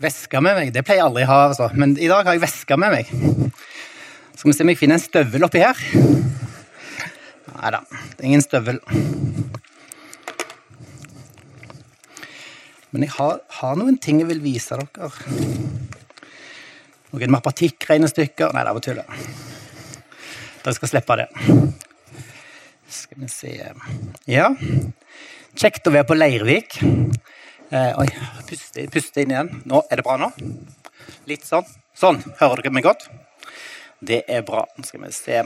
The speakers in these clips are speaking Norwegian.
veske med meg. Det pleier jeg aldri å ha, altså. men i dag har jeg veske med meg. Skal vi se om jeg finner en støvel oppi her. Nei da, det er ingen støvel. Men jeg har, har noen ting jeg vil vise dere. Noen mappatikkregnestykker Nei, det var tull. Dere skal slippe det. Skal vi se Ja. Kjekt å være på Leirvik. Eh, oi, puste, puste inn igjen. Nå, Er det bra nå? Litt sånn. Sånn. Hører dere meg godt? Det er bra. Nå skal vi se.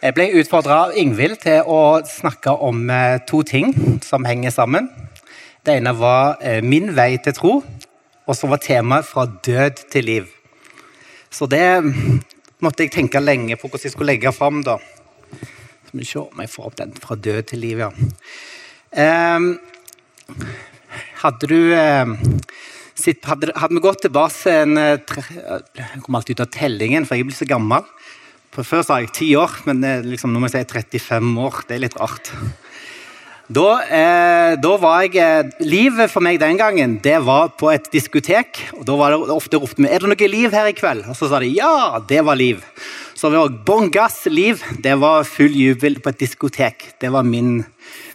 Jeg ble utfordra av Ingvild til å snakke om eh, to ting som henger sammen. Det ene var eh, min vei til tro, og så var temaet fra død til liv. Så det måtte jeg tenke lenge på hvordan jeg skulle legge fram. da. Skal vi se om jeg får opp den fra død til liv, ja. Um, hadde du uh, sitt, hadde, hadde, vi gått tilbake en tre, Jeg kommer alltid ut av tellingen, for jeg blir så gammel. For før sa jeg ti år, men liksom, nå må jeg si 35 år. Det er litt rart. Da, eh, da, var jeg Livet for meg den gangen det var på et diskotek. og Da var det ofte ropt med 'Er det noe liv her i kveld?' Og så sa de 'ja, det var liv'. Så det var bånn gass liv. Det var full jubel på et diskotek. Det var min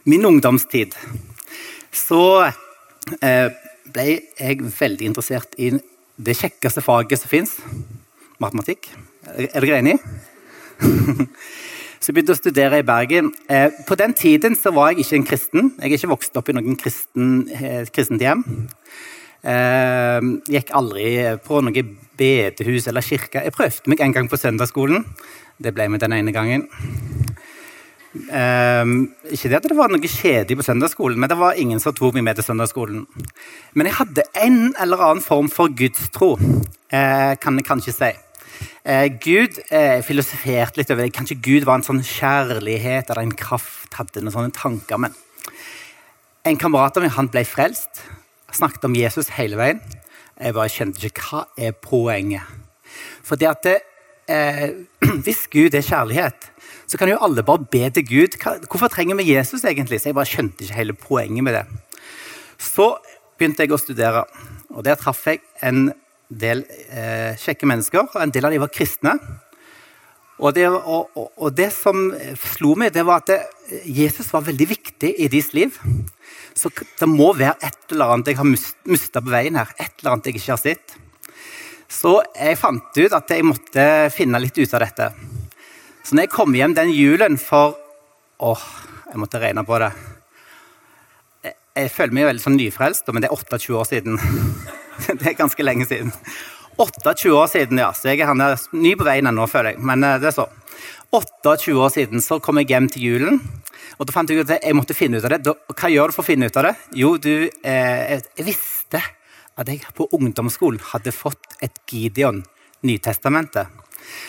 min ungdomstid, så eh, ble jeg veldig interessert i det kjekkeste faget som fins, matematikk. Er dere enig? så jeg begynte å studere i Bergen. Eh, på den tiden så var jeg ikke en kristen. Jeg er ikke vokst opp i noen kristen, eh, kristent hjem. Gikk aldri på noe bedehus eller kirke. Jeg prøvde meg en gang på søndagsskolen. Det ble med den ene gangen. Um, ikke det at det var noe kjedelig på søndagsskolen, men det var ingen som tok meg med til søndagsskolen. Men jeg hadde en eller annen form for gudstro, uh, kan jeg kanskje si. Uh, Gud uh, filosoferte litt over det. Kanskje Gud var en sånn kjærlighet eller en kraft, hadde noen sånne tanker. Men en kamerat av meg han ble frelst, snakket om Jesus hele veien. Jeg bare skjønte ikke hva er poenget. For det at det, hvis Gud er kjærlighet, så kan jo alle bare be til Gud. Hvorfor trenger vi Jesus egentlig? Så jeg bare skjønte ikke hele poenget med det. Så begynte jeg å studere, og der traff jeg en del eh, kjekke mennesker. og En del av dem var kristne. Og det, og, og, og det, som slo meg, det var at det, Jesus var veldig viktig i deres liv. Så det må være et eller annet jeg har mista på veien her. Et eller annet jeg ikke har sett. Så jeg fant ut at jeg måtte finne litt ut av dette. Så når jeg kom hjem den julen for Åh, jeg måtte regne på det. Jeg, jeg føler meg veldig sånn nyfrelst, men det er 28 år siden. det er ganske lenge siden. 28 år siden, ja. Så jeg er ny på veien ennå, føler jeg. Men eh, det er så. 28 år siden så kom jeg hjem til julen. Og da fant jeg ut at jeg måtte finne ut av det. hva gjør du for å finne ut av det? Jo, du eh, Jeg visste at jeg på ungdomsskolen hadde fått et Gideon Nytestamentet.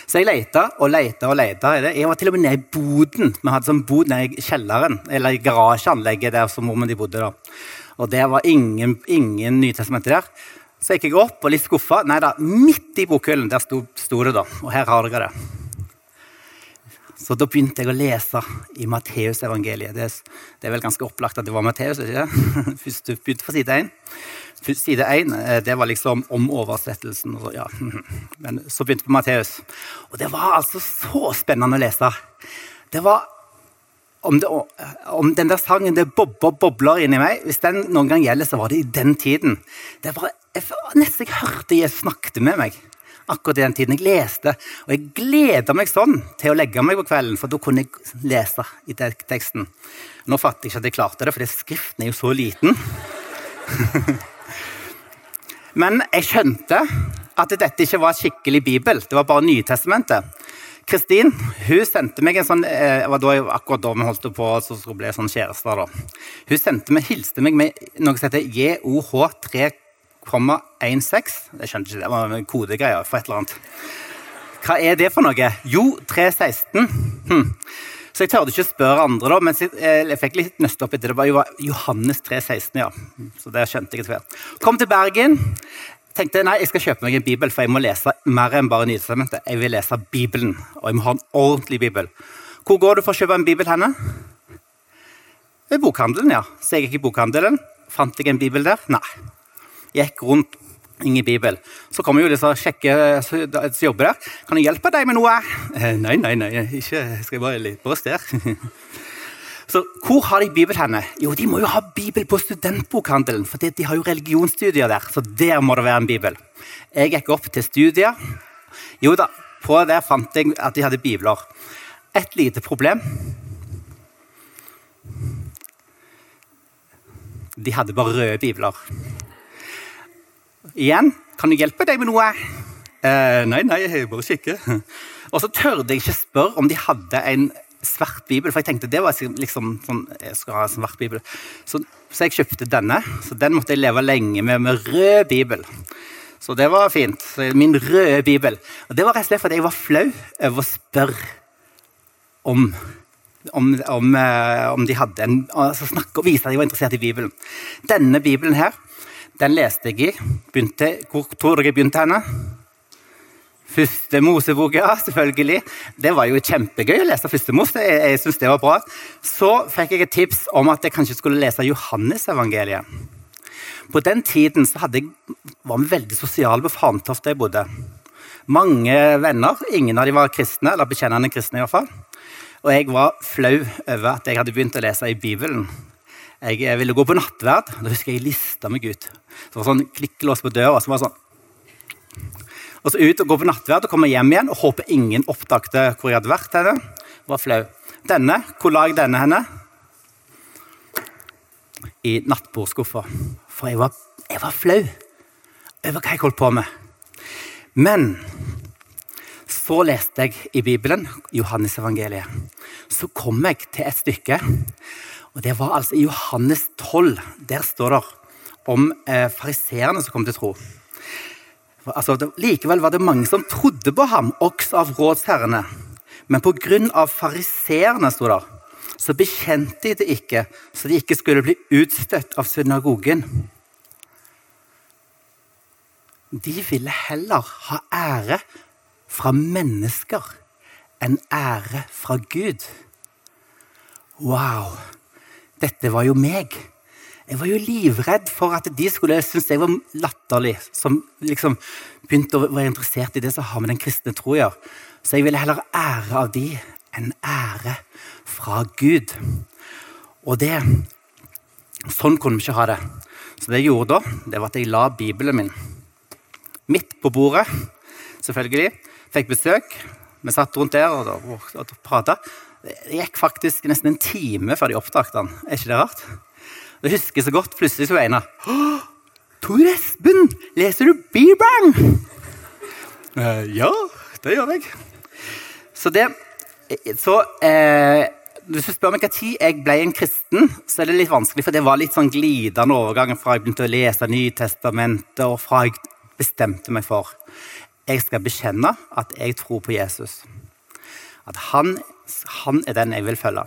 Så jeg leita og leita og leita. Jeg var til og med nede i boden. Vi hadde sånn bod nede i kjelleren, eller i garasjeanlegget der som mormor de bodde. da. Og der var ingen, ingen Nytestamenter der. Så gikk jeg opp og litt skuffa. Nei da, midt i bokhyllen der sto, sto, det, da. Og her har dere det. Så da begynte jeg å lese i Matteusevangeliet. Det, det er vel ganske opplagt at det var Matteus, ikke? Først begynte på side 1. Side 1 eh, det var liksom om oversettelsen. Ja. Men så begynte vi på Matteus. Og det var altså så spennende å lese. Det var om, det, om den der sangen det bobler bobler inni meg Hvis den noen gang gjelder, så var det i den tiden. Det var, jeg, Nesten jeg hørte jeg snakket med meg akkurat i den tiden. Jeg leste, og jeg gleda meg sånn til å legge meg på kvelden, for da kunne jeg lese i teksten. Nå fatter jeg ikke at jeg klarte det, for skriften er jo så liten. Men jeg skjønte at dette ikke var skikkelig bibel, det var bare Nytestamentet. Kristin hun sendte meg en sånn eh, var da, akkurat da vi holdt på så skulle bli sånn kjærester. da. Hun sendte meg, hilste meg med noe som heter JOH 3,16. Jeg skjønte ikke, det var en kodegreie for et eller annet. Hva er det for noe? Jo, 316. Hm. Så jeg tørde ikke spørre andre, da, men eh, jeg fikk litt nøste opp etter det. var Johannes 3,16, ja. Så det skjønte jeg etter hvert. Kom til Bergen. tenkte nei, jeg skal kjøpe meg en bibel, for jeg må lese mer enn bare Nytestamentet. Jeg vil lese Bibelen, og jeg må ha en ordentlig bibel. Hvor går du for å kjøpe en bibel henne? Ved bokhandelen, ja. Så jeg gikk i bokhandelen. Fant jeg en bibel der? Nei. Jeg gikk rundt Ingen bibel. Så kommer jo disse kjekke som jobber der. 'Kan jeg hjelpe deg med noe?' Eh, nei, nei, nei, ikke. Jeg skal bare litt på oss. Så hvor har de Bibel henne? Jo, de må jo ha Bibel på studentbokhandelen. For de har jo religionsstudier der, så der må det være en bibel. Jeg gikk opp til studier. Jo da, på der fant jeg at de hadde bibler. Et lite problem. De hadde bare røde bibler. Igjen, kan jeg hjelpe deg med noe? Eh, nei, nei, jeg bare kikker. Og så tørde jeg ikke spørre om de hadde en svart bibel, for jeg tenkte det var liksom sånn Jeg skal ha en svart bibel. Så, så, jeg kjøpte denne. Så den måtte jeg leve lenge med, med rød bibel. Så det var fint. Min røde bibel. Og det var rett og slett fordi jeg var flau over å spørre om om, om, eh, om, de hadde en altså snakke og vise at de var interessert i Bibelen. Denne Bibelen her, den leste jeg i. Begynte, hvor tror dere jeg begynte henne? Første Mosebok, ja, selvfølgelig. Det var jo kjempegøy å lese Første Mose. Jeg, jeg synes det var bra. Så fikk jeg et tips om at jeg kanskje skulle lese Johannesevangeliet. På den tiden så jeg, var vi veldig sosiale på Fantoft der jeg bodde. Mange venner. Ingen av dem var kristne, eller bekjennende kristne. i hvert fall. Og jeg var flau over at jeg hadde begynt å lese i Bibelen. Jeg ville gå på nattverd. Da husker jeg jeg lista meg ut. Det var sånn klikklås på døra. så var det sånn og så ut og gå på nattverd og komme hjem igjen og håpe ingen oppdagte hvor jeg hadde vært. henne. Var flau. Denne, hvor la jeg denne henne? I nattbordskuffa. For jeg var, jeg var flau over hva jeg holdt på med. Men så leste jeg i Bibelen, Johannes evangeliet. Så kom jeg til et stykke, og det var altså i Johannes 12. Der står det om eh, fariseerne som kom til tro. Altså, det, likevel var det mange som trodde på ham, også av rådsherrene. Men pga. fariseerne, sto der, så bekjente de det ikke, så de ikke skulle bli utstøtt av synagogen. De ville heller ha ære fra mennesker enn ære fra Gud. Wow! Dette var jo meg. Jeg var jo livredd for at de skulle synes jeg var latterlig, som liksom begynte å være interessert i det som har med den kristne tro å gjøre. Så jeg ville heller ære av de enn ære fra Gud. Og det Sånn kunne vi ikke ha det. Så det jeg gjorde da, det var at jeg la Bibelen min midt på bordet. Selvfølgelig. Fikk besøk. Vi satt rundt der og, og, og prata. Det gikk faktisk nesten en time før de oppdaget den. Er ikke det rart? Jeg husker så godt. Plutselig så Einar Tor Espen, leser du Bibelen? Uh, ja, det gjør jeg. Så det Så eh, Hvis du spør meg tid jeg ble en kristen, så er det litt vanskelig, for det var litt sånn glidende overgang fra jeg begynte å lese Nytestamentet, og fra jeg bestemte meg for jeg skal bekjenne at jeg tror på Jesus. At han, han er den jeg vil følge.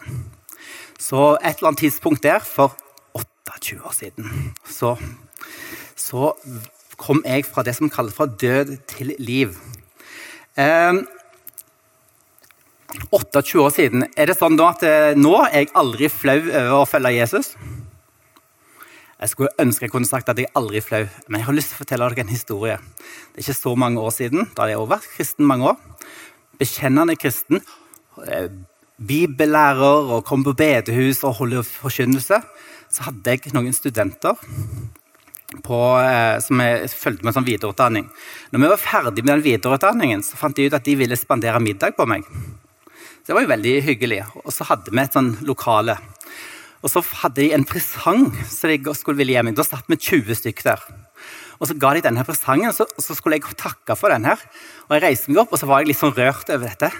Så et eller annet tidspunkt der, for 28 år siden, så, så kom jeg fra det som kalles fra død til liv. Eh, 28 år siden. Er det sånn at eh, nå er jeg aldri flau over å følge Jesus? Jeg skulle ønske jeg kunne sagt at jeg aldri er flau, men jeg har lyst til å fortelle dere en historie. Det er ikke så mange år siden. Da hadde jeg også vært kristen mange år. Bekjennende kristen. Eh, bibellærer og kom på bedehus og holder forkynnelse så hadde jeg noen studenter på, eh, som jeg fulgte med som videreutdanning. Når vi var ferdig med den videreutdanningen, så fant de ut at de ville spandere middag på meg. Så det var jo veldig hyggelig. Og så hadde vi et sånn lokale. Og så hadde de en presang som de skulle ville gi meg. Da satt vi 20 stykker der. Og så ga de denne presangen, og så, så skulle jeg takke for den her. Og jeg reiste meg opp, og så var jeg litt sånn rørt over dette.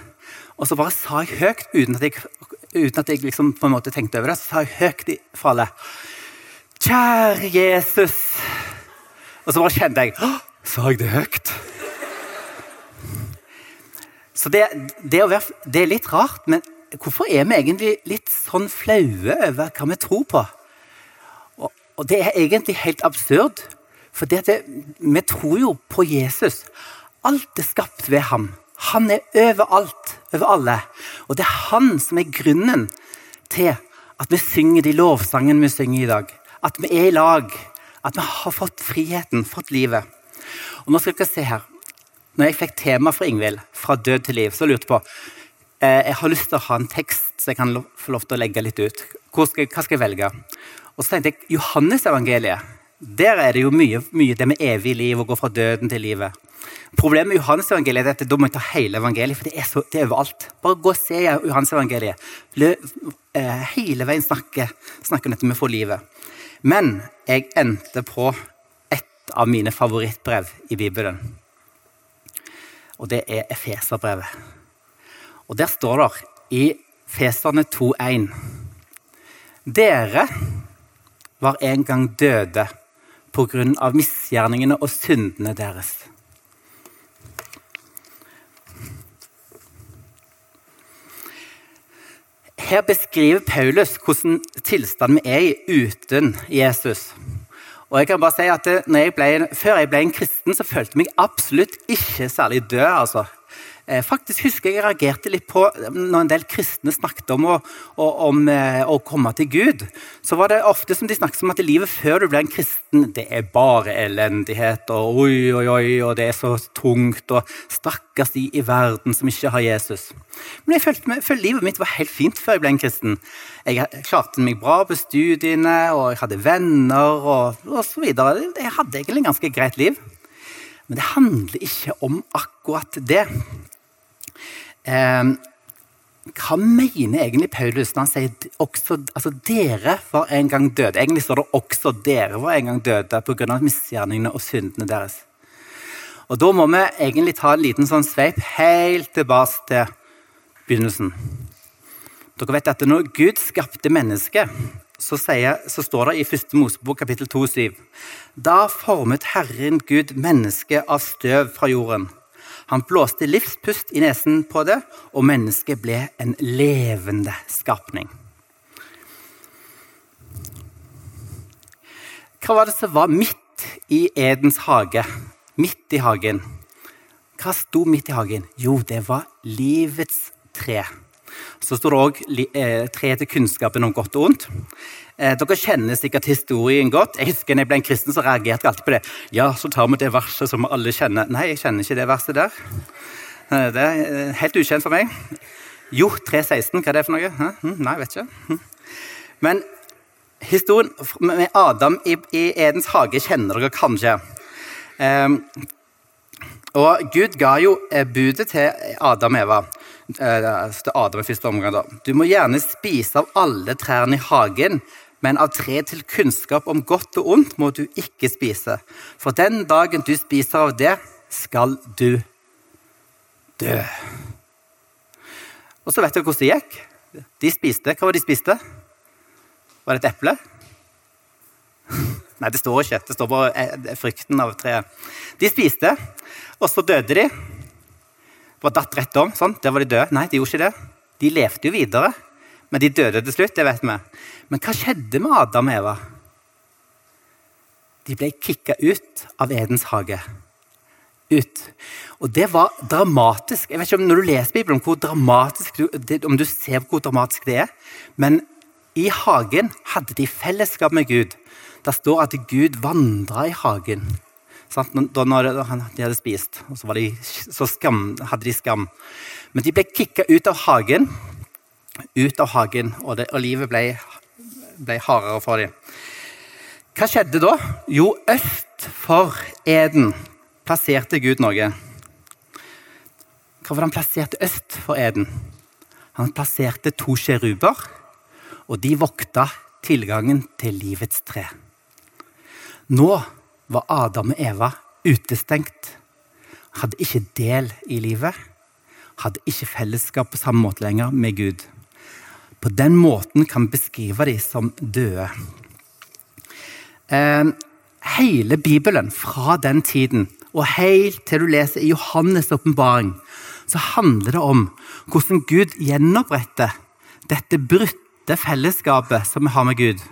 Og så bare sa jeg høyt, uten at jeg uten at jeg liksom på en måte tenkte over det, så sa jeg høyt fra alle Kjære Jesus. Og så bare kjente jeg Sa jeg det høyt? Så det, det, være, det, er litt rart, men hvorfor er vi egentlig litt sånn flaue over hva vi tror på? Og, og det er egentlig helt absurd, for det, vi tror jo på Jesus. Alt er skapt ved ham. Han er overalt, over alle. Og det er han som er grunnen til at vi synger de lovsangene vi synger i dag. At vi er i lag. At vi har fått friheten, fått livet. Og nå skal dere se her. Når jeg fikk tema fra Ingvild, 'Fra død til liv', så lurte jeg på eh, Jeg har lyst til å ha en tekst så jeg kan få lov til å legge litt ut. Skal, hva skal jeg velge? Og så tenkte jeg Johannesevangeliet. Der er det jo mye, mye det med evig liv, og gå fra døden til livet. Problemet med Johannes evangeliet er at da må jeg ta hele evangeliet, for det er, så, det er overalt. Bare gå og se Johannesevangeliet. Eh, hele veien snakker snakke om dette med å få livet. Men jeg endte på et av mine favorittbrev i Bibelen. Og det er Efeserbrevet. Og der står det i Feserne 2,1 Dere var en gang døde av misgjerningene og syndene deres. Her beskriver Paulus hvordan tilstanden vi er i uten Jesus. Og jeg kan bare si at jeg ble, Før jeg ble en kristen, så følte jeg meg absolutt ikke særlig død. altså. Eh, faktisk husker jeg reagerte litt på når en del kristne snakket om å, om eh, å, komme til Gud. Så var det ofte som de snakket om at livet før du ble en kristen, det er bare elendighet. Og oi, oi, oi, og det er så tungt, og stakkars de i verden som ikke har Jesus. Men jeg følte, følte livet mitt var helt fint før jeg ble en kristen. Jeg klarte meg bra på studiene, og jeg hadde venner og, og så videre. Jeg hadde egentlig et ganske greit liv. Men det handler ikke om akkurat det. Eh, hva mener egentlig Paulus når han sier også, altså dere var en gang døde? Egentlig står det også dere var en gang døde pga. misgjerningene og syndene deres. Og Da må vi egentlig ta en liten sånn sveip helt tilbake til begynnelsen. Dere vet at Når Gud skapte mennesket, så, så står det i 1. Mosebok kapittel 2,7.: Da formet Herren Gud mennesket av støv fra jorden han blåste livspust i nesen på det, og mennesket ble en levende skapning. Hva var det som var midt i Edens hage? Midt i hagen. Hva sto midt i hagen? Jo, det var livets tre. Så står det òg eh, tre til kunnskapen om godt og ondt. Eh, dere kjenner sikkert historien godt. Jeg husker når jeg ble en kristen, så reagerte jeg alltid på det. Ja, så tar vi det verset som alle kjenner. Nei, jeg kjenner ikke det verset der. Eh, det er eh, helt ukjent for meg. Jo, 3.16, hva er det for noe? Hm, nei, jeg vet ikke. Hm. Men historien med Adam i, Edens hage kjenner dere kanskje. og Gud ga jo budet til Adam og Eva. Adam i første omgang da. Du må gjerne spise av alle trærne i hagen, men av tre til kunnskap om godt og ondt må du ikke spise. For den dagen du spiser av det, skal du dø. Og så vet dere hvordan det gikk. De spiste. Hva var det de spiste? Var det et eple? Nei, det står ikke. Det står bare eh, frykten av treet. De spiste, og så døde de. Var datt rett om. sånn, Der var de døde. Nei, de gjorde ikke det. De levde jo videre, men de døde til slutt. det vet vi. Men hva skjedde med Adam og Eva? De ble kicka ut av Edens hage. Ut. Og det var dramatisk. Jeg vet ikke om Når du leser Bibelen, hvor dramatisk du, om du ser hvor dramatisk det er. Men i hagen hadde de fellesskap med Gud. Det står at Gud vandra i hagen. Da når de hadde spist, og så, de, så skam, hadde de skam. Men de ble kicka ut av hagen, ut av hagen, og, det, og livet ble ble hardere for dem. Hva skjedde da? Jo, øst for Eden plasserte Gud noe. Hva var han plasserte øst for Eden? Han plasserte to sjeruber, og de vokta tilgangen til livets tre. Nå var Adam og Eva utestengt. Hadde ikke del i livet. Hadde ikke fellesskap på samme måte lenger med Gud. På den måten kan beskrive dem som døde. Eh, hele Bibelen fra den tiden og helt til du leser i Johannes' åpenbaring, så handler det om hvordan Gud gjenoppretter dette brutte fellesskapet som vi har med Gud.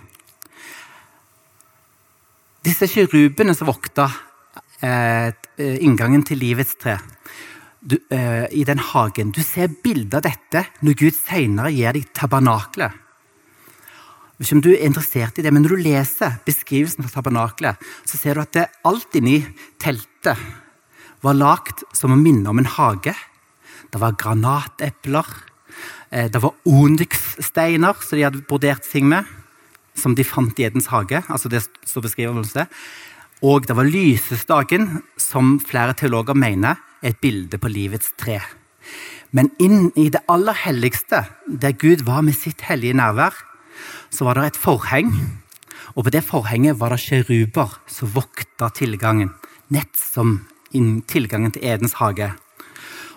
Disse kirubene som vokta eh, inngangen til livets tre, du, uh, i den hagen. Du ser bilde av dette når Gud senere gir deg tabernaklet. Hvis du er interessert i det, men Når du leser beskrivelsen av tabernaklet, så ser du at det alt inni teltet var lagd som å minne om en hage. Det var granatepler. Eh, det var onyxsteiner som de hadde brodert ting med, som de fant i Edens hage. altså det så det. Og det var lysestaken, som flere teologer mener er et bilde på livets tre. Men inn i det aller helligste, der Gud var med sitt hellige nærvær, så var det et forheng. Og på det forhenget var det sjeruber som vokta tilgangen. Nett som tilgangen til Edens hage.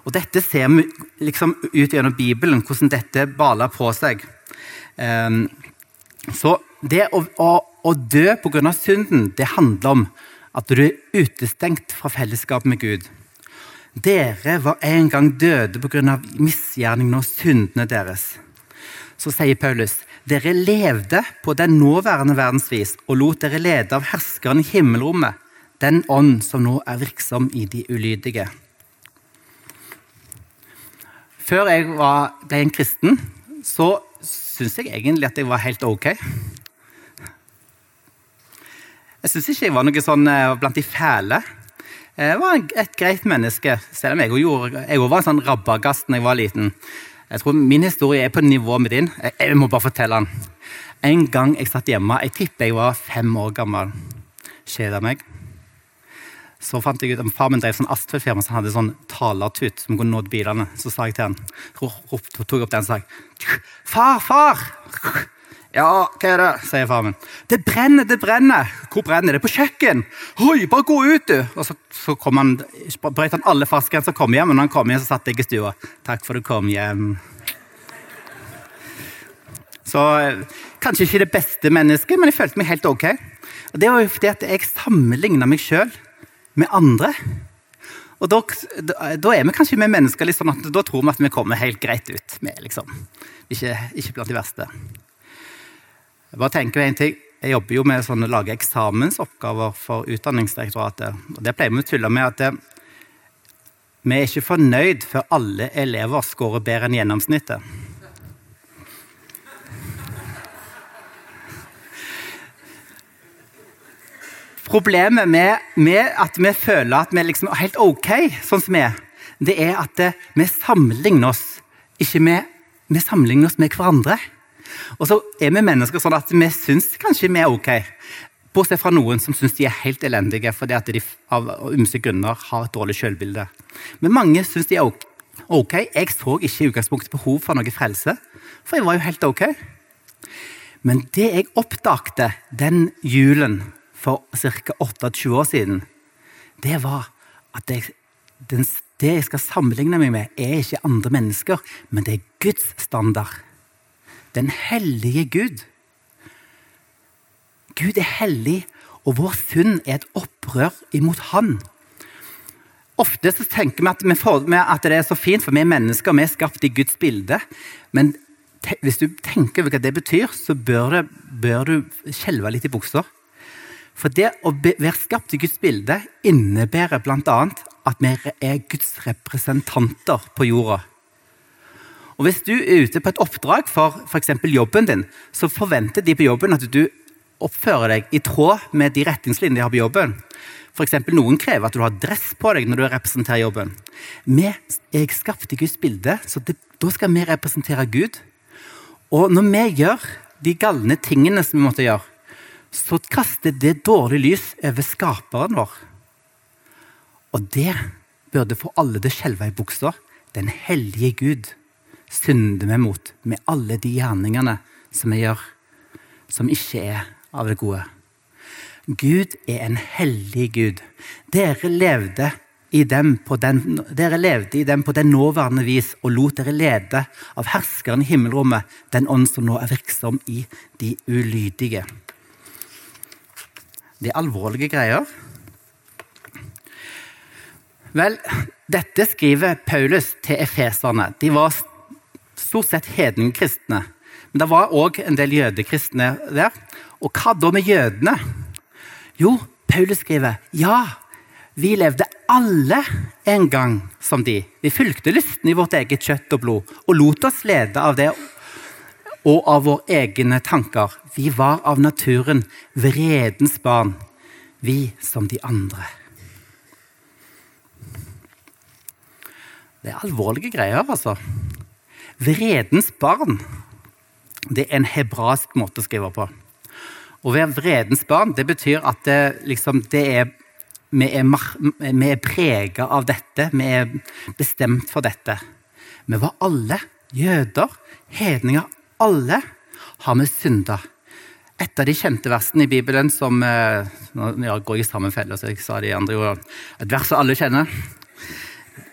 Og Dette ser vi liksom ut gjennom Bibelen, hvordan dette baler på seg. Um, så det å, å, å dø pga. synden, det handler om at du er utestengt fra fellesskap med Gud. Dere var en gang døde pga. misgjerningene og syndene deres. Så sier Paulus, dere levde på den nåværende verdens vis og lot dere lede av herskeren i himmelrommet, den ånd som nå er virksom i de ulydige. Før jeg var, ble en kristen, så syns jeg egentlig at jeg var helt ok. Jeg syns ikke jeg var noe sånn eh, blant de fæle. Jeg var et greit menneske, selv om jeg òg var en sånn rabagast da jeg var liten. Jeg tror Min historie er på nivå med din. Jeg må bare fortelle den. En gang jeg satt hjemme, jeg tipper jeg var fem år gammel, kjeda meg. Så fant jeg ut at Far min drev sånn asfaltfirma som hadde sånn talertut som kunne nådd bilene. Så sa jeg til han, tok opp den og sa 'Far, far!' Ja, hva er det? sier far min. Det brenner, det brenner. Hvor brenner det? På kjøkken. Oi, bare gå ut, du. Og så, så han, brøt han alle fartsgrenser og kom hjem. Og når han kom hjem, så satt jeg i stua. Takk for du kom hjem. Så kanskje ikke det beste mennesket, men jeg følte meg helt ok. Og Det var jo fordi at jeg sammenligna meg sjøl med andre. Og da, da, er vi kanskje med mennesker litt sånn at da tror vi at vi kommer helt greit ut. Med, liksom. ikke, ikke blant de verste. Jeg bare tenker en ting. Jeg jobber jo med å lage eksamensoppgaver for Utdanningsdirektoratet. og Det pleier vi å tulle med at det, vi er ikke fornøyd før alle elever scorer bedre enn gjennomsnittet. Problemet med, med, at vi føler at vi liksom er helt ok sånn som vi er, det er at vi sammenligner oss ikke med, vi sammenligner oss med hverandre. Og så er vi mennesker sånn at vi syns kanskje vi er ok. Bortsett fra noen som syns de er helt elendige fordi at de av ymse grunner har et dårlig selvbilde. Men mange syns de er ok. Jeg så ikke i utgangspunktet behov for noe frelse, for jeg var jo helt ok. Men det jeg oppdagte den julen for ca. 28 år siden, det var at jeg, den, det jeg skal sammenligne meg med, er ikke andre mennesker, men det er Guds standard den hellige Gud. Gud er hellig, og vår synd er et opprør imot Han. Ofte så tenker vi at, vi får, at, det er så fint, for vi er mennesker, vi er skapt i Guds bilde. Men hvis du tenker over hva det betyr, så bør, det, bør du skjelve litt i buksa. For det å være skapt i Guds bilde innebærer bl.a. at vi er Guds representanter på jorda. Og Hvis du er ute på et oppdrag for f.eks. jobben din, så forventer de på jobben at du oppfører deg i tråd med de retningslinjene de har på jobben. For eksempel, noen krever at du har dress på deg når du representerer jobben. Vi er skapt i Guds bilde, så det, da skal vi representere Gud. Og når vi gjør de galne tingene som vi måtte gjøre, så kaster det dårlig lys over skaperen vår. Og det burde få alle til å skjelve i buksa. Den hellige Gud synder vi mot med alle de gjerningene som vi gjør, som ikke er av det gode. Gud er en hellig Gud. Dere levde i dem på den, dere levde i dem på den nåværende vis og lot dere lede av herskeren i himmelrommet, den ånd som nå er virksom i de ulydige. Det er alvorlige greier. Vel, dette skriver Paulus til efeserne. De var stort sett hedningkristne. Men det var òg en del jødekristne der. Og hva da med jødene? Jo, Paulus skriver ja, vi levde alle en gang som de. Vi fulgte lysten i vårt eget kjøtt og blod og lot oss lede av det og av våre egne tanker. Vi var av naturen vredens barn, vi som de andre. Det er alvorlige greier, altså. Vredens barn det er en hebraisk måte å skrive på. Å være vredens barn det betyr at det, liksom, det er, vi er, vi er prega av dette. Vi er bestemt for dette. Vi var alle jøder, hedninger. Alle har vi synda. Et av de kjente versene i Bibelen som Nå ja, går jeg i samme felle, så jeg sa de andre ordene. Et vers som alle kjenner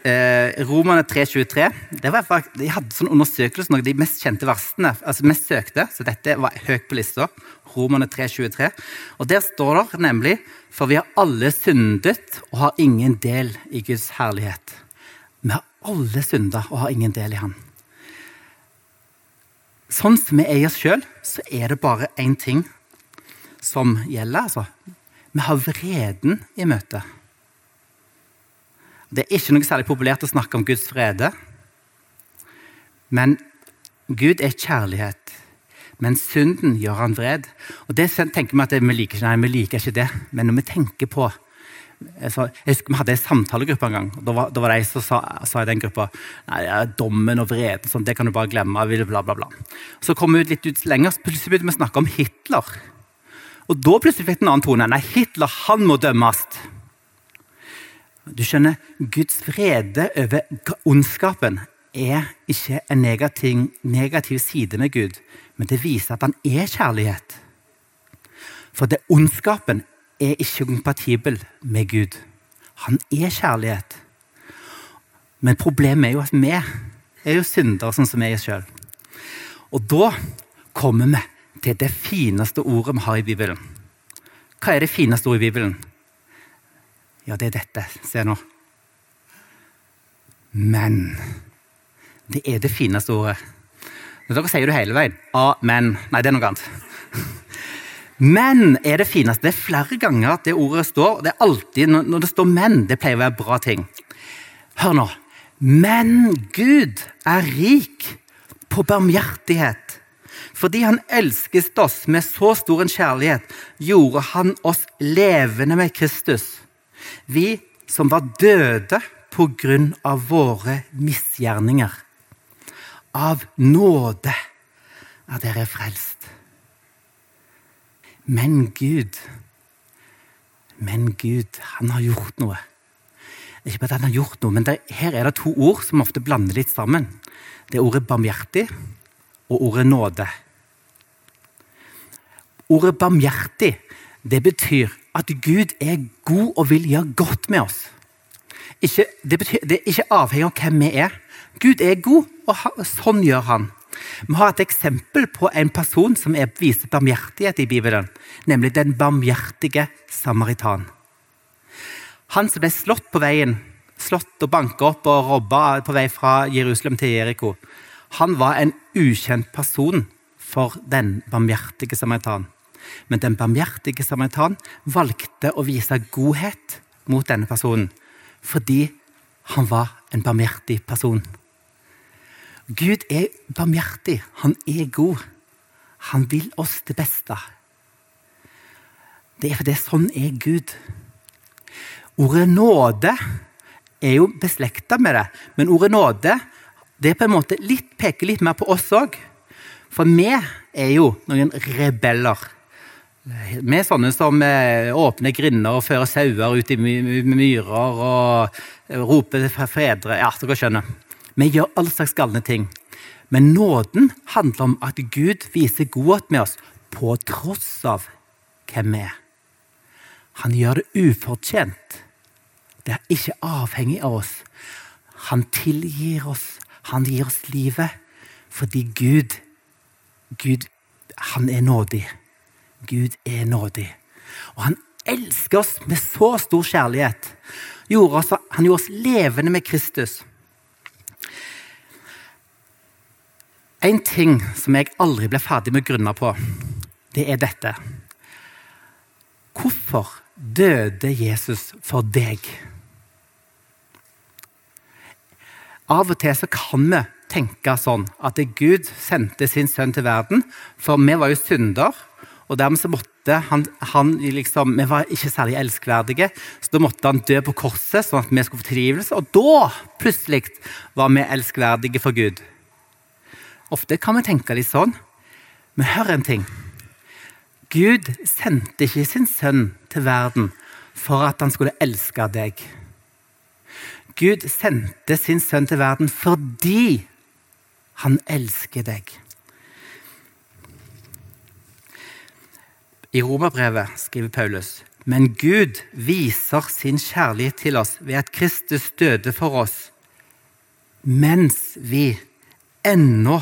eh, Romerne 3.23 det var, De hadde sånn undersøkelse av de mest kjente versene. altså mest søkte, så dette var høyt på lista. Romerne 3.23. Og Der står det nemlig For vi har alle syndet og har ingen del i Guds herlighet. Vi har alle synda og har ingen del i Han. Sånn som vi er i oss sjøl, så er det bare én ting som gjelder. altså. Vi har vreden i møte. Det er ikke noe særlig populært å snakke om Guds frede. Men Gud er kjærlighet. Men synden gjør han vred. Og det tenker Vi at vi liker nei, vi liker ikke det. Men når vi tenker på så, jeg husker Vi hadde en samtalegruppe en gang. Da var, da var det jeg som sa, sa, i den gruppa nei, dommen og vreden sånn, det kan du bare glemme. Bla, bla, bla. Så kom vi litt ut lenger, så plutselig begynte vi å snakke om Hitler. Og da plutselig fikk det en annen tone. Nei, Hitler han må dømmes. Du skjønner, Guds vrede over ondskapen er ikke en negativ, negativ side med Gud, men det viser at han er kjærlighet. For det ondskapen er ikke kompatibel med Gud. Han er kjærlighet. Men problemet er jo at vi er jo syndere, sånn som vi er sjøl. Og da kommer vi til det fineste ordet vi har i Bibelen. Hva er det fineste ordet i Bibelen? Ja, det er dette. Se nå. Men. Det er det fineste ordet. Dere sier det hele veien. Amen. Nei, det er noe annet. Men er det fineste. Det er flere ganger at det ordet står. Det er alltid, Når det står 'men', det pleier å være bra ting. Hør nå. Men Gud er rik på barmhjertighet. Fordi han elsket oss med så stor en kjærlighet, gjorde han oss levende med Kristus vi som var døde på grunn av våre misgjerninger. Av nåde er dere frelst. Men Gud, men Gud, han har gjort noe. Ikke bare at han har gjort noe, men det, Her er det to ord som ofte blander litt sammen. Det er ordet barmhjertig og ordet nåde. Ordet barmhjertig det betyr at Gud er god og vil gjøre godt med oss. Ikke, det, betyr, det, er ikke avhengig av hvem vi er. Gud er god, og sånn gjør han. Vi har et eksempel på en person som er, viser barmhjertighet i Bibelen, nemlig den barmhjertige samaritan. Han som ble slått på veien, slått og banka opp og robba på vei fra Jerusalem til Jeriko, han var en ukjent person for den barmhjertige samaritan. Men den barmhjertige samaritan valgte å vise godhet mot denne personen fordi han var en barmhjertig person. Gud er barmhjertig. Han er god. Han vil oss det beste. Det er fordi sånn er Gud. Ordet nåde er jo beslekta med det, men ordet nåde det på en måte litt, peker litt mer på oss òg. For vi er jo noen rebeller. Vi er sånne som eh, åpner grinder og fører sauer ut i myrer og roper roper fedre Ja, dere skjønner. Vi gjør all slags galne ting. Men nåden handler om at Gud viser godhet med oss på tross av hvem vi er. Han gjør det ufortjent. Det er ikke avhengig av oss. Han tilgir oss. Han gir oss livet fordi Gud, Gud, han er nådig. Gud er nådig. Og han elsker oss med så stor kjærlighet. han gjorde oss levende med Kristus. En ting som jeg aldri ble ferdig med å grunne på, det er dette. Hvorfor døde Jesus for deg? Av og til så kan vi tenke sånn at Gud sendte sin sønn til verden, for vi var jo synder. Og dermed så måtte han, han liksom, Vi var ikke særlig elskverdige, så da måtte han dø på korset, sånn at vi skulle få tilgivelse. Og da plutselig var vi elskverdige for Gud. Ofte kan vi tenke litt sånn. Men hør en ting. Gud sendte ikke sin sønn til verden for at han skulle elske deg. Gud sendte sin sønn til verden fordi han elsker deg. I Romerbrevet skriver Paulus men Gud viser sin kjærlighet til oss ved at Kristus døde for oss mens vi ennå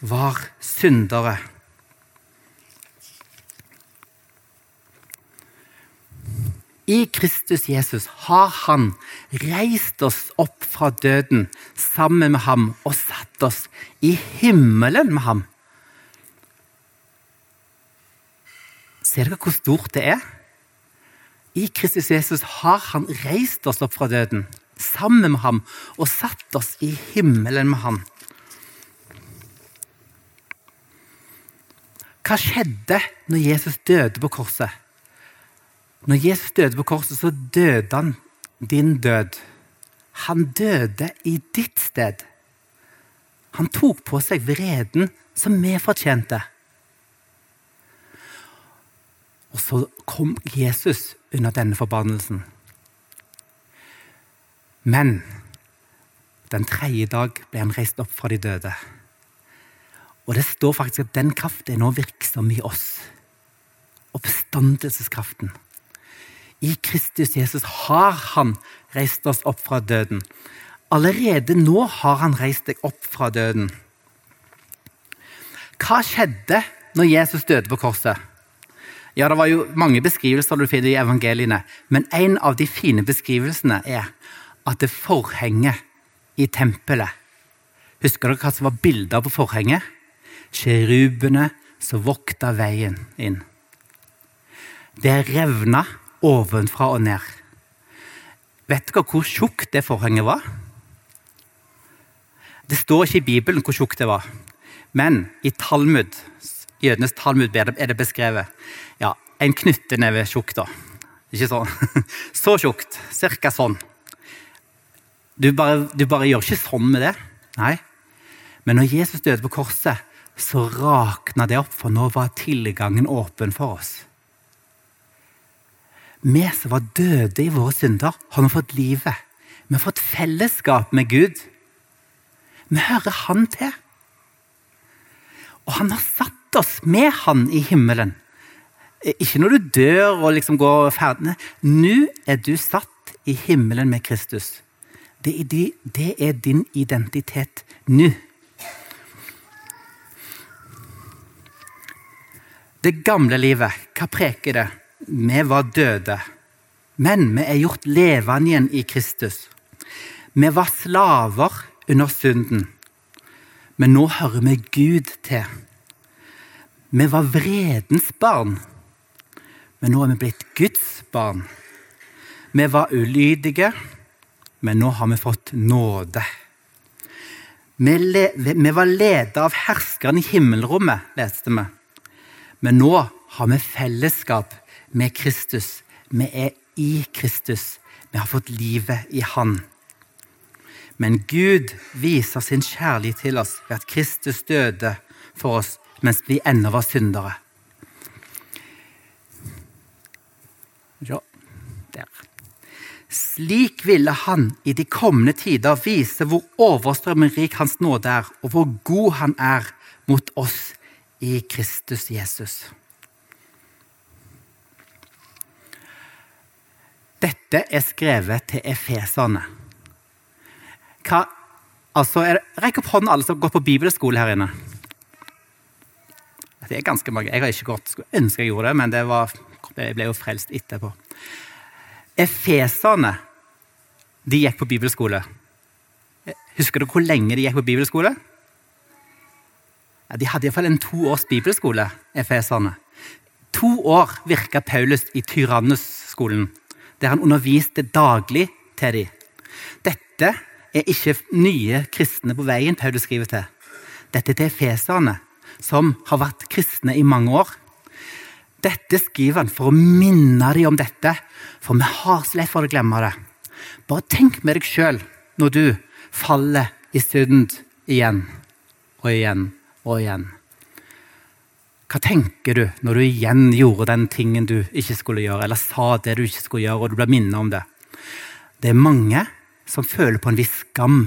var syndere. I Kristus Jesus har han reist oss opp fra døden sammen med ham og satt oss i himmelen med ham. Ser dere hvor stort det er? I Kristus Jesus har han reist oss opp fra døden, sammen med ham, og satt oss i himmelen med ham. Hva skjedde når Jesus døde på korset? Når Jesus døde på korset, så døde han din død. Han døde i ditt sted. Han tok på seg vreden som vi fortjente. Og så kom Jesus under denne forbannelsen. Men den tredje dag ble han reist opp fra de døde. Og det står faktisk at den kraften er nå virksom i oss. Oppstandelseskraften. I Kristus Jesus har han reist oss opp fra døden. Allerede nå har han reist deg opp fra døden. Hva skjedde når Jesus døde på korset? Ja, Det var jo mange beskrivelser du finner i evangeliene, men en av de fine beskrivelsene er at det forhenget i tempelet Husker dere hva som var bilder på forhenget? Kjerubene som vokta veien inn. Det revna ovenfra og ned. Vet dere hvor tjukt det forhenget var? Det står ikke i Bibelen hvor tjukt det var, men i Talmud, jødenes Talmud er det beskrevet ja, en knytteneve tjukk, da. Ikke sånn. Så tjukt. Cirka sånn. Du bare, du bare, gjør ikke sånn med det. Nei. Men når Jesus døde på korset, så rakna det opp, for nå var tilgangen åpen for oss. Vi som var døde i våre synder, har nå fått livet. Vi har fått fellesskap med Gud. Vi hører Han til. Og Han har satt oss med Han i himmelen. Ikke når du dør og liksom går ferdig. Nå er du satt i himmelen med Kristus. Det er, de, det er din identitet nå. Det gamle livet, hva preker det? Vi var døde, men vi er gjort levende igjen i Kristus. Vi var slaver under synden, men nå hører vi Gud til. Vi var vredens barn, men nå er vi blitt Guds barn. Vi var ulydige, men nå har vi fått nåde. Vi, var ledet av herskeren i himmelrommet, leste vi. Men nå har vi fellesskap med Kristus. Vi er i Kristus. Vi har fått livet i Han. Men Gud viser sin kjærlighet til oss ved at Kristus døde for oss mens vi ennå var syndere. Ja, der. Slik ville han i de kommende tider vise hvor overstrømmende rik hans nåde er, og hvor god han er mot oss i Kristus Jesus. Dette er skrevet til efeserne. Hva, altså, Rekk opp hånden alle som har gått på bibelskole her inne. Det er ganske mange. Jeg har ikke gått, skulle ønske jeg gjorde det, men det var jeg ble jo frelst etterpå. Efeserne de gikk på bibelskole. Husker du hvor lenge de gikk på bibelskole? Ja, de hadde iallfall en to års bibelskole, efeserne. To år virka Paulus i Tyrannus-skolen, der han underviste daglig til dem. Dette er ikke nye kristne på veien Paulus skriver til. Dette er til efeserne, som har vært kristne i mange år. Dette skriver han for å minne dem om dette, for vi har så lett for å glemme det. Bare tenk med deg sjøl når du faller i synd igjen og igjen og igjen. Hva tenker du når du igjen gjorde den tingen du ikke skulle gjøre, eller sa det du ikke skulle gjøre, og du ble minnet om det? Det er mange som føler på en viss skam.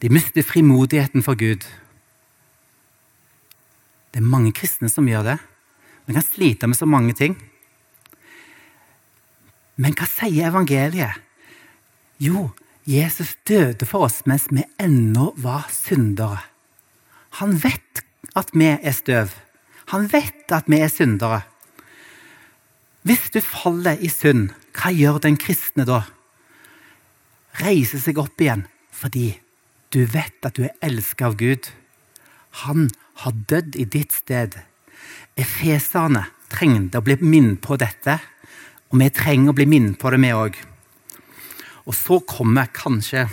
De mister frimodigheten for Gud. Det er mange kristne som gjør det. Vi kan slite med så mange ting. Men hva sier evangeliet? Jo, Jesus døde for oss mens vi ennå var syndere. Han vet at vi er støv. Han vet at vi er syndere. Hvis du faller i synd, hva gjør den kristne da? Reiser seg opp igjen fordi du vet at du er elsket av Gud. Han har dødd i ditt sted. Efeserne trengte å bli minnet på dette, og vi trenger å bli minnet på det, vi òg. Og så kommer kanskje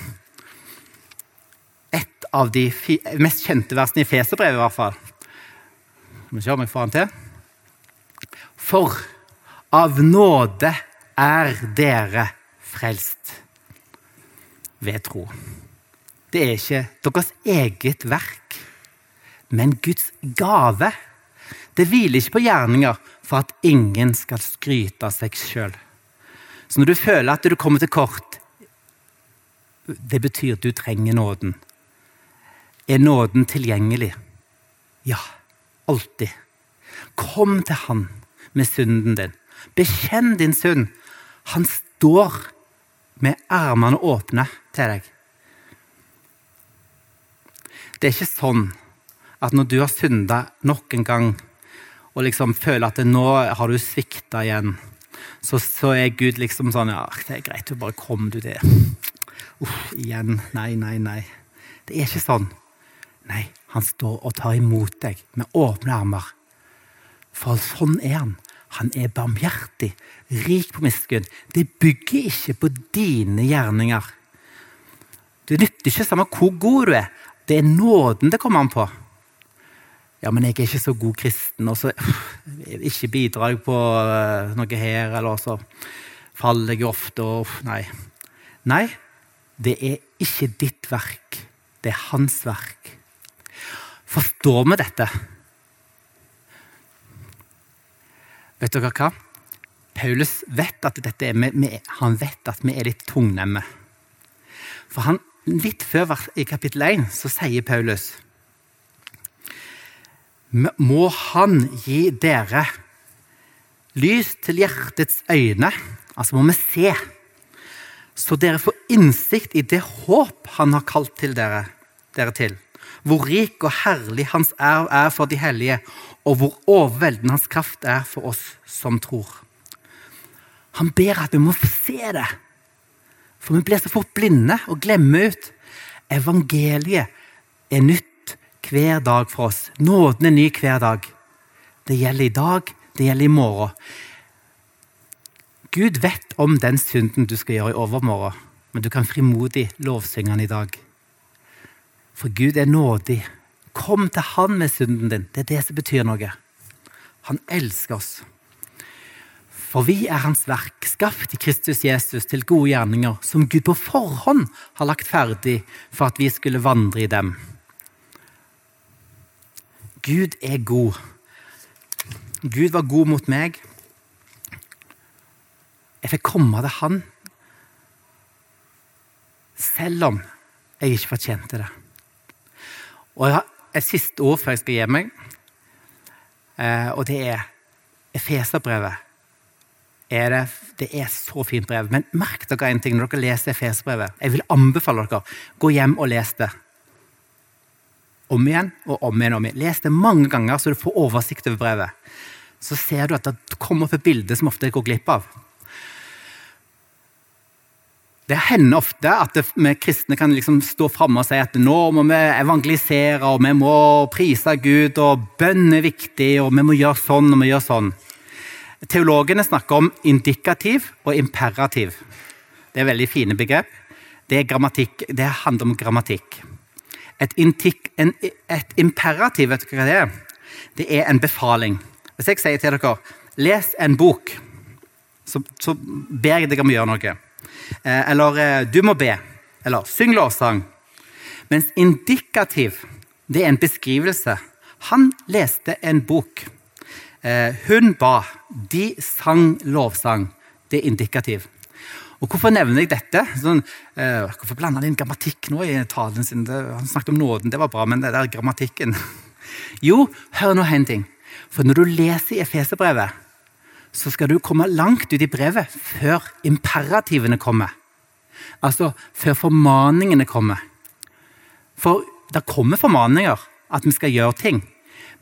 et av de mest kjente versene i Feserbrevet, i hvert fall. Skal vi se om jeg får den til. For av nåde er dere frelst ved tro. Det er ikke deres eget verk, men Guds gave. Det hviler ikke på gjerninger for at ingen skal skryte av seg sjøl. Så når du føler at du kommer til kort, det betyr at du trenger nåden. Er nåden tilgjengelig? Ja, alltid. Kom til Han med synden din. Bekjenn din synd. Han står med armene åpne til deg. Det er ikke sånn at når du har synda nok en gang og liksom føler at nå har du svikta igjen, så, så, er Gud liksom sånn Ja, det er greit, du bare kom, du det. Uff, igjen. Nei, nei, nei. Det er ikke sånn. Nei, han står og tar imot deg med åpne armer. For sånn er han. Han er barmhjertig, rik på miskunn. Det bygger ikke på dine gjerninger. Det nytter ikke samme hvor god du er. Det er nåden det kommer an på. Ja, men jeg er ikke så god kristen, og så ikke bidrar jeg på eh, noe her, eller så faller jeg ofte og Nei. Nei, det er ikke ditt verk. Det er hans verk. Forstår vi dette? Vet dere hva? Paulus vet at, dette er, han vet at vi er litt tungnemme. For han, litt før i kapittel 1 så sier Paulus må Han gi dere lys til hjertets øyne. Altså må vi se. Så dere får innsikt i det håp Han har kalt til dere, dere til. Hvor rik og herlig Hans arv er for de hellige, og hvor overveldende Hans kraft er for oss som tror. Han ber at vi må se det. For vi blir så fort blinde og glemmer ut. Evangeliet er nytt hver dag for oss. Nåden er ny hver dag. Det gjelder i dag, det gjelder i morgen. Gud vet om den synden du skal gjøre i overmorgen, men du kan frimodig lovsynge den i dag. For Gud er nådig. Kom til Han med synden din. Det er det som betyr noe. Han elsker oss. For vi er Hans verk, skapt i Kristus Jesus til gode gjerninger, som Gud på forhånd har lagt ferdig for at vi skulle vandre i dem. Gud er god. Gud var god mot meg. Jeg fikk komme til Han selv om jeg ikke fortjente det. Og jeg har et siste ord før jeg skal gi meg, eh, og det er Efeserbrevet. Er det, det, er så fint brev. Men merk dere en ting når dere leser Efeserbrevet. Jeg vil anbefale dere gå hjem og les det om igjen og om igjen. og om igjen. Les det mange ganger, så du får oversikt over brevet. Så ser du at det kommer opp et bilde som ofte går glipp av. Det hender ofte at vi kristne kan liksom stå framme og si at nå må vi evangelisere, og vi må prise Gud, og bønn er viktig, og vi må gjøre sånn og vi gjør sånn. Teologene snakker om indikativ og imperativ. Det er veldig fine begrep. Det, det handler om grammatikk. Et, intik, en, et imperativ, vet du hva det er? Det er en befaling. Hvis jeg sier til dere les en bok, så, så ber jeg deg om å gjøre noe. Eh, eller eh, du må be. Eller syng lovsang. Mens indikativ, det er en beskrivelse. Han leste en bok. Eh, hun ba. De sang lovsang. Det er indikativ. Og Hvorfor nevner jeg dette? Sånn, uh, hvorfor blander han inn grammatikk nå i talen sin? Det, han snakket om nåden, det var bra, men det der grammatikken Jo, hør nå en ting. For når du leser i Efeserbrevet, så skal du komme langt ut i brevet før imperativene kommer. Altså før formaningene kommer. For det kommer formaninger at vi skal gjøre ting.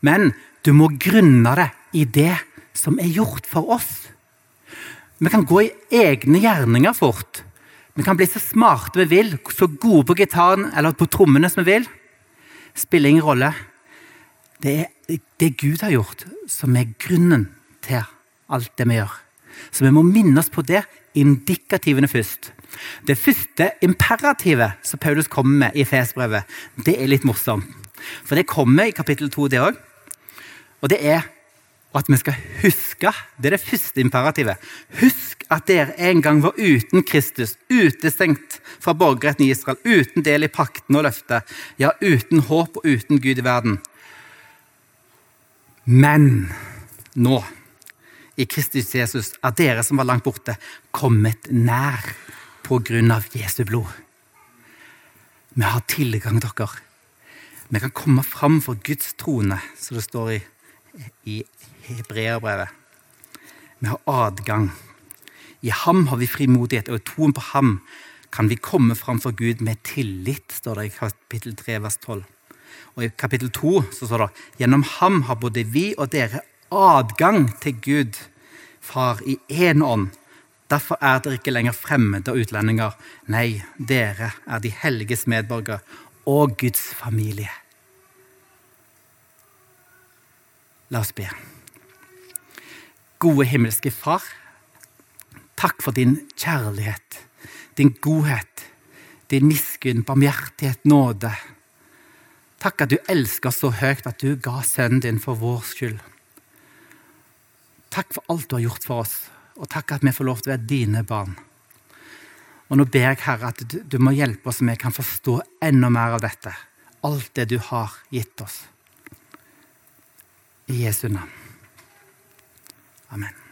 Men du må grunne det i det som er gjort for oss. Vi kan gå i egne gjerninger fort. Vi kan bli så smarte vi vil, så gode på gitaren eller på trommene som vi vil. Spiller ingen rolle. Det er det Gud har gjort, som er grunnen til alt det vi gjør. Så vi må minne oss på det, indikativene først. Det første imperativet som Paulus kommer med i Fesbrevet, det er litt morsomt. For det kommer i kapittel 2, det òg. Og det er og at vi skal huske. Det er det første imperativet. Husk at dere en gang var uten Kristus, utestengt fra borgerretten i Israel, uten del i pakten og løftet, ja, uten håp og uten Gud i verden. Men nå, i Kristus Jesus, er dere som var langt borte, kommet nær på grunn av Jesu blod. Vi har tilgang, dere. Vi kan komme fram for Guds trone, som det står i, i hebreerbrevet. Vi har adgang. I ham har vi frimodighet, og i troen på ham kan vi komme framfor Gud med tillit, står det i kapittel 3, vers 12. Og i kapittel 2 så står det gjennom ham har både vi og dere adgang til Gud, Far, i én ånd. Derfor er dere ikke lenger fremmede og utlendinger. Nei, dere er de helliges medborgere og Guds familie. La oss be. Gode himmelske Far, takk for din kjærlighet, din godhet, din miskunn, barmhjertighet, nåde. Takk at du elsker oss så høyt at du ga sønnen din for vår skyld. Takk for alt du har gjort for oss, og takk at vi får lov til å være dine barn. Og Nå ber jeg Herre at du, du må hjelpe oss så vi kan forstå enda mer av dette. Alt det du har gitt oss. I Jesu navn. Amen.